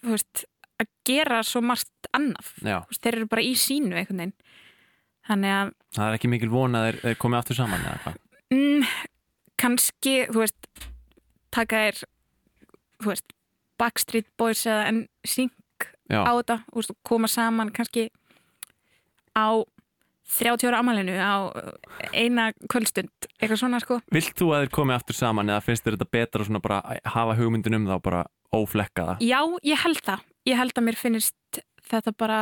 veist, að gera svo margt Þú veist, þeir eru bara í sínu einhvern veginn. Þannig að það er ekki mikil von að þeir, þeir komi aftur saman eða hvað? Mm, kannski, þú veist taka þú veist, Backstreet Boys eða en sync Já, á þetta koma saman kannski á 30 ára amalinu á eina kvöldstund eitthvað svona sko. Vilt þú að þeir komi aftur saman eða finnst þér þetta betra svona bara að hafa hugmyndin um þá bara óflekkaða? Já, ég held það, ég held að mér finnst þetta bara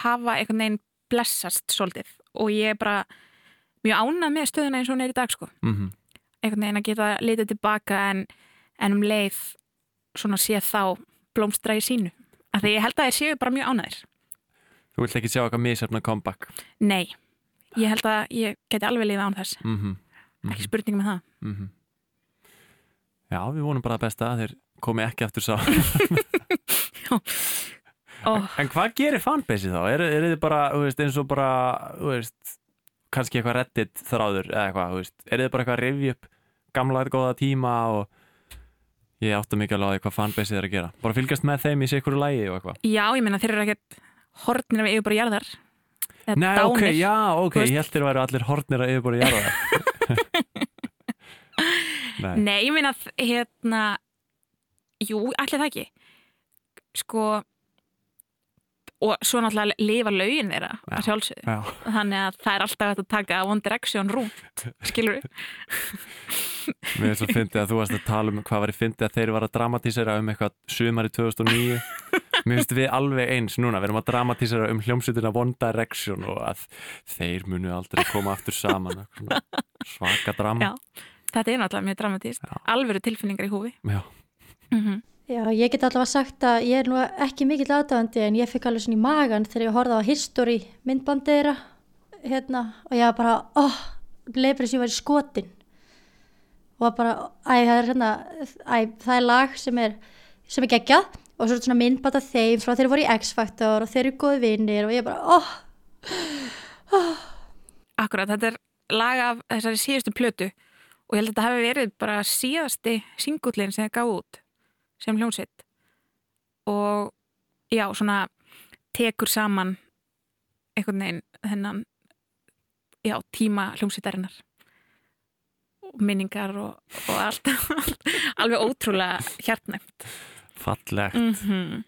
hafa einhvern veginn blessast svolítið. Og ég er bara mjög ánað með stöðuna eins og hún er í dag sko. Mm einhvern veginn að geta litið tilbaka en, en um leið svona sé þá blómstra í sínu. Af því ég held að þeir séu bara mjög ánæðir Þú vilt ekki sjá eitthvað misefna comeback? Nei, ég held að ég geti alveg liða án þess. Mm -hmm. ekki spurning með það. Mhm. Já, við vonum bara að besta að þeir komi ekki aftur sá. <laughs> Oh, En hvað gerir fanbase þá? Er, er þið bara, þú veist, eins og bara þú veist, kannski eitthvað reddit þráður eða eitthvað, þú veist, er þið bara eitthvað að rifja upp gamla góða tíma og ég átta mikið alveg á því hvað fanbase þið er að gera? Bara fylgjast með þeim í sikuru lægi og eitthvað? Já, ég meina þeir eru ekkert hortnir af yfirbara jarðar. Nei, ok, dánir. já, ok, Þú veist- ég held þér að væri allir hornir að yfirbúri jarða <laughs> <laughs> Nei, Nei, ég meina hérna jú, allir það ekki. Sko og svo náttúrulega lifa lögin þeirra Já. að sjálfsögðu já, þannig að það er alltaf að taka One Direction rúnt, skilur við <laughs> mér svo fyndið að þú varst að tala um hvað var í fyndið að þeir var að dramatísera um eitthvað sumari 2009 Mér finnst við alveg eins núna, við erum að dramatísera um hljómsveitina One Direction og að þeir munu aldrei koma aftur saman <laughs> svaka drama Já. þetta er náttúrulega mjög dramatíst Já. alvöru tilfinningar í húfi Já. mm Já, ég get allavega sagt að ég er nú ekki mikill aðdáðandi en ég fikk alveg svona í magan þegar ég horfði á history myndbandið þeirra hérna og ég var bara, óh, leifur þess að ég var í skotin. Og bara, æ, það er hérna, æ, það er lag sem er, sem er geggjað og svo er þetta svona myndband af þeim frá þeir voru í X-Factor og þeir eru góði vinnir og ég bara, óh, Akkurat, þetta er lag af þessari síðustu plötu og ég held að þetta hafi verið bara síðasti singullin sem það gaf út sem hljómsveit. Og já, svona tekur saman einhvern veginn þennan já, tíma hljómsveitarinnar. Og minningar og, og allt alveg ótrúlega hjartnæmt. Fallegt. Mm -hmm.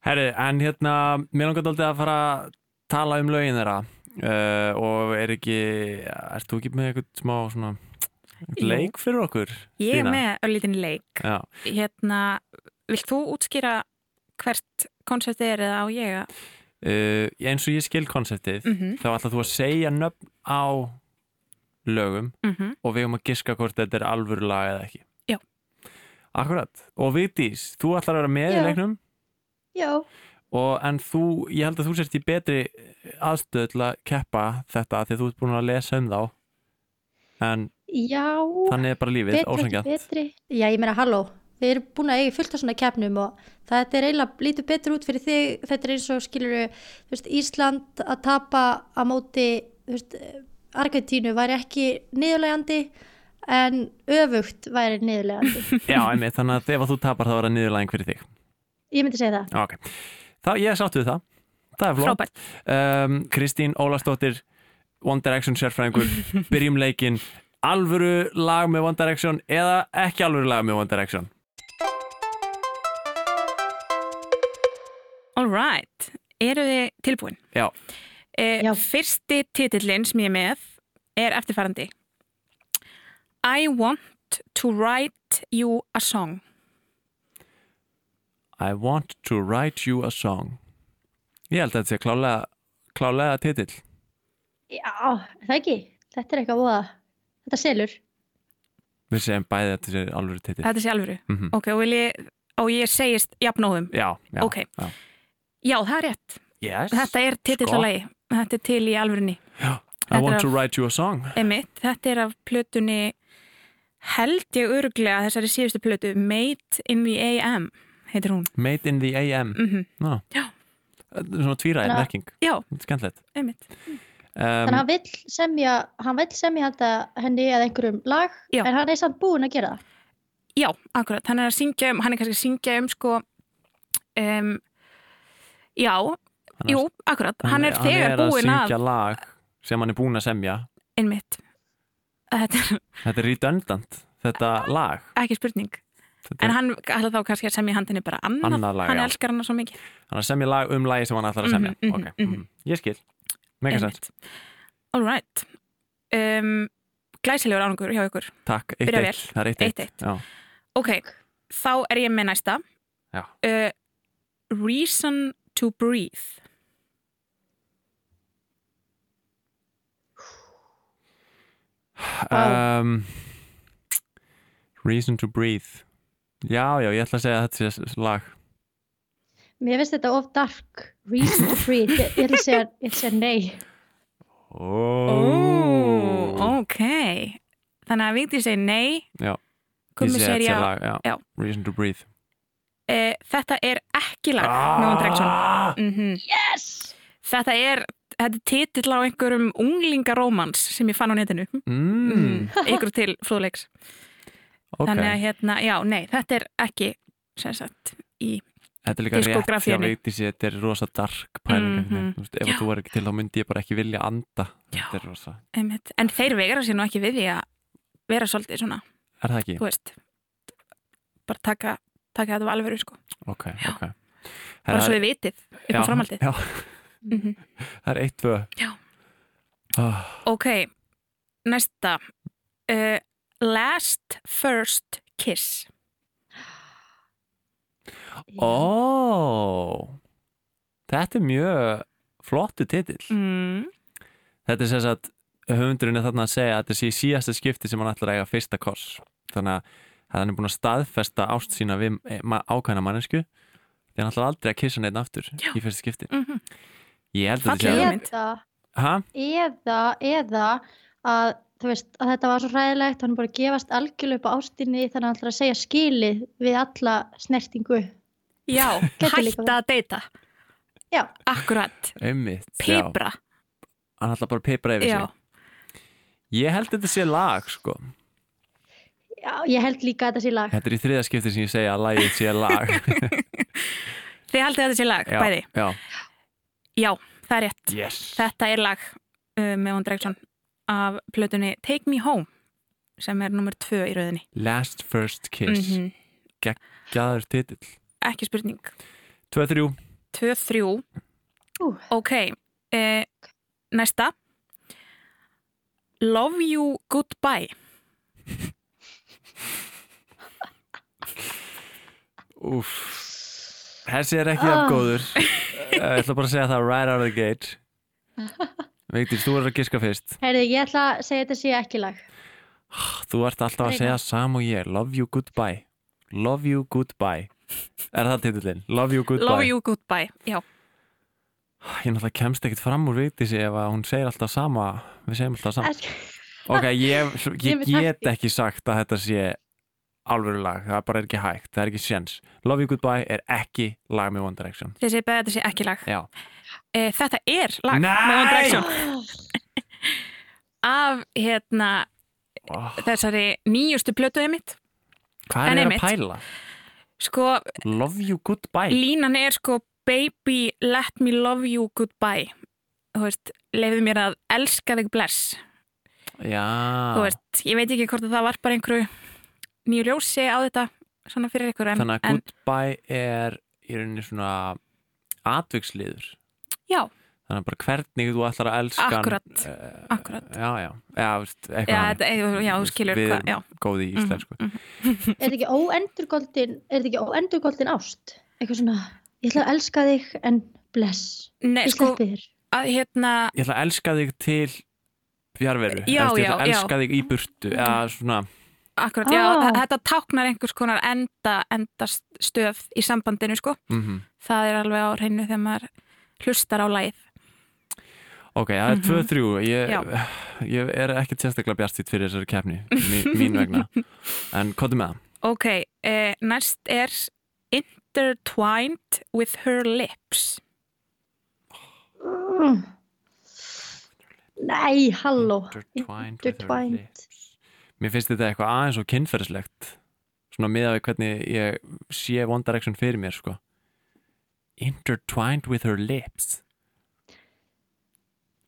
Herri, en hérna, mér langar dálítið að fara að tala um lögin þeirra. Uh, og er ekki, ert þú ekki með eitthvað smá svona. Leik fyrir okkur? Ég er með öllítinn leik Já, hérna, vilt þú útskýra hvert konceptið er eða á ég að uh, eins og ég skil konseptið Mhm. þá ætla þú að segja nöfn á lögum mm og við höfum að giska hvort þetta er alvöru lag eða ekki Já. Akkurat, og Vigdís, þú ætlar að vera með í Já. leiknum Já, og en þú, ég held að þú sért í betri aðstöð til að keppa þetta því að þú ert búin að lesa um þá en já þannig er bara lífið, ósengjant betri. Já, ég meina halló Við erum búin að eiga fullt af svona keppnum og þetta er eiginlega lítið betur út fyrir þig. Þetta er eins og skilur veist, Ísland að tapa á móti veist, Argentínu væri ekki niðurlegandi en öfugt væri niðurlegandi <laughs> Já, einmitt, þannig að ef að þú tapar þá er það niðurlæðing fyrir þig. Ég myndi segja það. Ok, þá ég sátt við það. Það er flott. Um, Kristín Ólastóttir One Direction sérfræðingur <laughs> Byrjum leikinn Alvöru lag með One Direction eða ekki alvöru lag með One Direction? All right, eru þið tilbúin? Já, Eh, Já. Fyrsti titillinn sem ég er með er eftirfarandi. I want to write you a song. I want to write you a song. Ég held að þetta sé klálega klálega titill. Já, það ekki? Þetta er eitthvað voða Þetta selur. Við segjum bæði að þetta sé alvöru titill. Þetta sé alvöru? Mhm. Ok, og, ég, og ég segist jafnóðum Já, já, Ok. já. Já, það er rétt. Yes. Þetta er titill Sko. að lagi. Þetta er til í alvörunni. I want er to af- write you a song. Einmitt, þetta er af plötunni held ég örglega þessari síðustu plötu Made in the AM heitir hún. Made in the AM mm Ná. Já. Þetta er Svona tvíræðin Já, Skemmtilegt. Einmitt Þannig að um, hann vill semja Hann vill semja þetta henni eða einhverjum lag Já. En hann er samt búinn að gera það. Já, akkurat, hann er að syngja um hann er kannski að syngja um sko um, Já, hann er- jú, akkurat. hann er þegar að búinn að, syngja lag sem hann er búinn að semja. Einmitt. Þetta er Þetta er redundant, þetta lag. Ekki spurning. Þetta En er, hann ætla þá kannski að semja handinni bara annað, Annað lag, hann já. elskar hann svo mikið. Hann er að semja lag um lagi sem hann ætlar að semja. Mhm, mhm, Ok, mhm. mhm. Ég skil, mega sens Einmitt. All right um, Glæsilegur árangur hjá ykkur Takk, Byrja 1-1 vel. Það er 1-1 1-1. Já. Ok, þá er ég með næsta Já. uh, Reason to breathe um, Reason to breathe Já, já, ég ætla að segja að þetta sé lag Mér finnst þetta of dark. Reason to breathe Ég, ég ætla að segja, segja nei. Oh. ok. Þannig að Vigdís segir nei. Já, Gummi segir já. já. Já. Reason to breathe. Uh, Þetta er ekki lag Direction mm Yes! Þetta er Þetta er titill á einhverjum unglingarómans sem ég fann á netinu. Mm, ykkur til fróðleiks. Ok. Þannig að hérna, já, nei, þetta er ekki sem sagt, í Þetta er líka rétt hjá diskógrafíunni. Vigdísi, þetta er rosa dark pæling mm -hmm. Ef þú er ekki til þá myndi ég bara ekki vilja anda. En þeir vegra sér nú ekki við því að vera svolítið svona, er það ekki? veist bara taka, taka þetta á alvöru sko, Ok, Já. ok. Bara svo við vitið upp á framhaldið. mm <laughs> það er eitt, Já. oh, ok, næsta. Uh, Last First Kiss Ó Þetta er mjög flottu titill mm. Þetta er sem sagt höfundurinn er þarna að segja að þetta sé síðasta skipti sem hann ætlar að eiga fyrsta koss þannig að hann er búin að staðfesta ást sína við eh, ákveðna mannesku því hann ætlar aldrei að kissa neitt aftur Já. í fyrsta skipti Mm Ég held að þetta sé hugmynd. Eða, Ha? eða, eða að þú veist að þetta var svo hræðilegt hann er bara að gefast algjörlega upp á ástinni þannig að hann ætlar að segja skilið við alla snertingu já, hætta að deyta. Já, akkurat, Einmitt, já. pipra. Hann ætlar bara að pipra yfir já, sig. Ég held að þetta sé lag sko. Já, ég held líka að þetta sé lag. Þetta er í þriða skipti sem ég segja að lagið sé lag. <laughs> Þið haldið að þetta sé lag, já, bæði? já. já, það er rétt. Yes. Þetta er lag uh, með One Direction af plötunni Take Me Home sem er nummer tvö í rauðinni Last First Kiss. Mm Gæður titill Ekki spurning. 2-3 Tvö, þrjú. Ú. Ok, uh, næsta. Love You Goodbye. Úf. Þessi er ekki Ah. af góður <laughs> Ég ætla bara að segja það right out of the gate. Vigdís, þú er að giska fyrst. Heyrðu, ég ætla að segja þetta sé ekki lag. Þú ert alltaf að segja sam og ég. Love you goodbye. Love you goodbye Er það titillin? Love you goodbye. Love you goodbye, já. Ég náttúrulega kemst ekkert fram úr Vigdísi ef að hún segir alltaf sama. Við segjum alltaf sama. Ok, ég, <laughs> ég get ekki. sagt að þetta sé alvöru lag, það bara er ekki hægt. Það er ekki sjens. Love You Goodbye er ekki lag með One Direction. Þið segir beðið að þetta sé ekki lag. Já. e, Þetta er lag Nei! með One Direction. <laughs> Af hérna oh, þessari nýjustu plötuði mitt Hvað er það að pæla? Sko, Love You Goodbye. línan er sko Baby, let me love you goodbye. Þú veist, leiðið mér að elska þig bless. Já, Þú veist, ég veit ekki hvort að það var bara einhverju nýju ljósi á þetta svona fyrir ykkur en, þannig að Goodbye er í rauninni svona atviksliður já, þannig bara hvernig þú ætlar að elska hann, Akkúrat, eh, akkúrat. Já, já, já, veist, já, eitthvað já, þú skilur Við hvað, já, góði í íslensku. <laughs> Er þetta ekki óendurgóldin Er þetta ekki óendurgóldin ást? Eitthvað svona Ég ætla að elska þig en bless. Nei, Ég sko, sleppi þér að hérna Ég ætla að elska þig til fjarveru. Já, Eftir, Ég ætla að já, elska þig í burtu eða svona akkurat, já, Ah. þetta táknar einhvers konar enda, enda stöð í sambandinu, sko. Mm það er alveg á hreinu þegar maður hlustar á lagið Ok, það er 2-3 ég, Já. ég er ekkert sérstaklega bjartstýtt fyrir þessari keppni mín, vegna En hvað er með það? Ok, eh, næst er Intertwined with her lips Mm. Nei, halló Intertwined with her Intertwined. lips. Mér finnst þetta eitthvað aðeins og kynferðislegt Svona miðað við hvernig ég sé One Direction fyrir mér sko Intertwined with her lips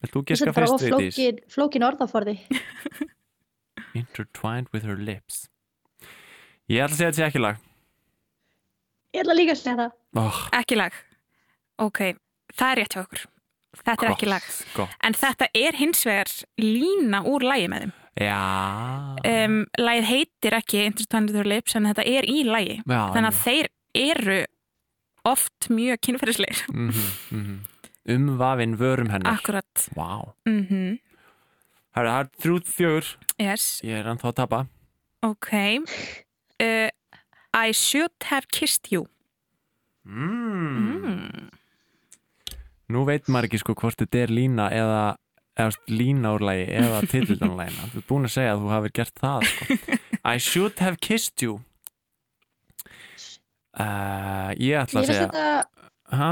Vilt þú giska fyrst við því? flókin, flókin orðaforði. <laughs> Intertwined with her lips. Ég ætla að segja þetta sé ekki lag. Ég ætla líka að segja það. Oh, Ekki lag. Ok, það er rétt hjá okkur. Þetta er ekki lag. Gott, En þetta er hins vegar lína úr lagi með þeim. já. Um, lagið heitir ekki Intertwined with her lips en þetta er í lagi. Já, Þannig að þeir eru oft mjög kynferðisleir. mm -hmm, Umvafin vörum hennar Akkurat. Vá Mm -hmm. Það er þrjú fjögur Yes, Ég er ennþá að tapa ok. Uh, I should have kissed you. mm. Mm. Nú veit maður ekki sko hvort þetta er lína eða, eða lína úr lagi eða <laughs> titildanlægina Þú er búin að segja að þú hafið gert það sko. I should have kissed you uh, <laughs> Ég ætla Ég að segja þetta ha?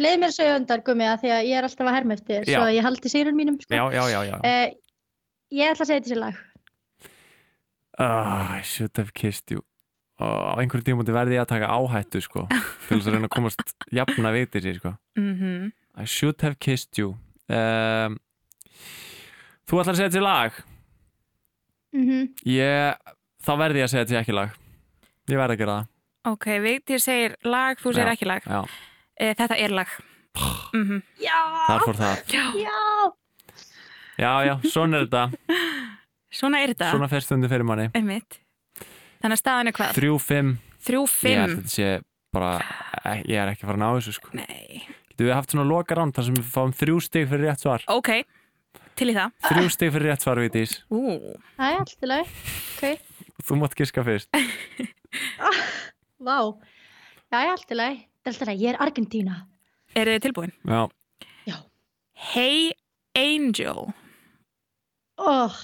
Leið mér að segja undar gummi að því að ég er alltaf að herma eftir Já. Svo að ég haldi sýrun mínum sko. Já, já, já, já. Eh, Ég ætla að segja þetta sér lag Uh, I should have kissed you á einhverjum tímúti verði ég að taka áhættu sko, <laughs> til þess að reyna að komast jafna vitir sér sko. Mm I should have kissed you um, Þú ætlar að segja þetta sé lag mm ég, þá verði ég að segja þetta sé ekki lag ég verði að gera það Ok, Vigdís segir lag, þú segir Já. ekki lag. Já. Uh, þetta er lag. Mm Já, þar fór það. Já, já. Já, já, svona er þetta. Svona er þetta. svona fyrstundi fyrir manni. Einmitt. Þannig að staðan er hvað? þrjú, fimm, Þrjú, ég fimm. held að þetta sé bara, eh, ég er ekki að fara að ná þessu sko. Nei. getum við haft svona loka rán þar sem við fáum þrjú stig fyrir rétt svar? Ok, til í það. þrjú stig fyrir rétt svar, Vitís Ú, Það er allt í lagi. Ok, þú mátt giska fyrst. <laughs> Vá. Er Það er alltaf að ég er Argentína. Eru þið tilbúin? já, Hey Angel. Oh.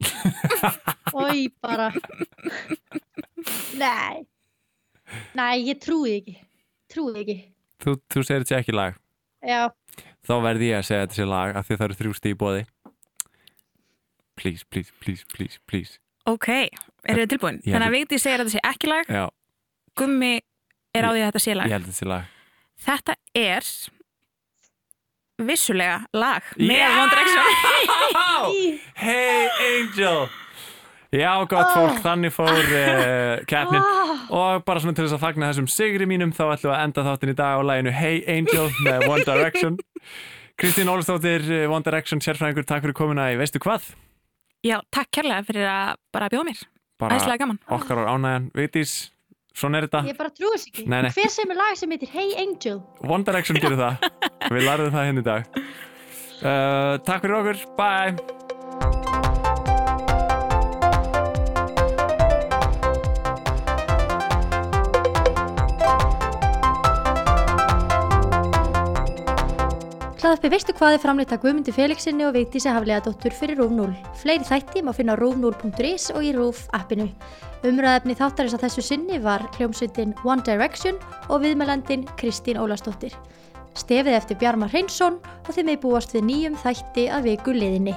<laughs> Ói, bara. Nei. Nei, ég trúi ekki. Trúi ekki. Þú, þú segir þetta sé ekki lag. Já, þá verði ég að segja þetta sé lag af því að það eru þrjú stig í bóði please, please, please, please, please. Ok, eru þið tilbúin? Þannig að Vigdís segir að þetta sé ekki lag, já, Gummi er á því að þetta sé ég lag. held að þetta sé lag Þetta er vissulega lag með Yeah! One Direction. <laughs> Hey Angel Já, gott fólk, þannig fór uh, keppnin og bara svona til þess að fagna þessum sigri mínum þá ætlum við að enda þáttin í dag á læginu Hey Angel með One Direction Kristín Ólafsdóttir, eh, One Direction sérfræðingur, takk fyrir komuna í veistu hvað? Já, takk kærlega fyrir að bara bjóða mér. Æslega gaman. okkar á ánægjan Vigdís, svona er þetta Ég bara trúi þess ekki. Nei, nei. Hver sem er lag sem heitir Hey Angel? One Direction gerir það <laughs> Við lærðum það hérna í dag uh, Takk fyrir okkur, bye Hlaðarpi veistu hvað er framleitt að Guðmundi Felixinni og Vigdísi Haflega dóttur fyrir Rúf 0. Fleiri þætti má finna á rúf0.is og í Rúf appinu. Umræðefni þáttarins að þessu sinni var hljómsveitin One Direction og viðmælandin Kristín Ólastóttir. Stefið eftir Bjarmar Hreinsson og þeim er búast við nýjum þætti að viku liðinni.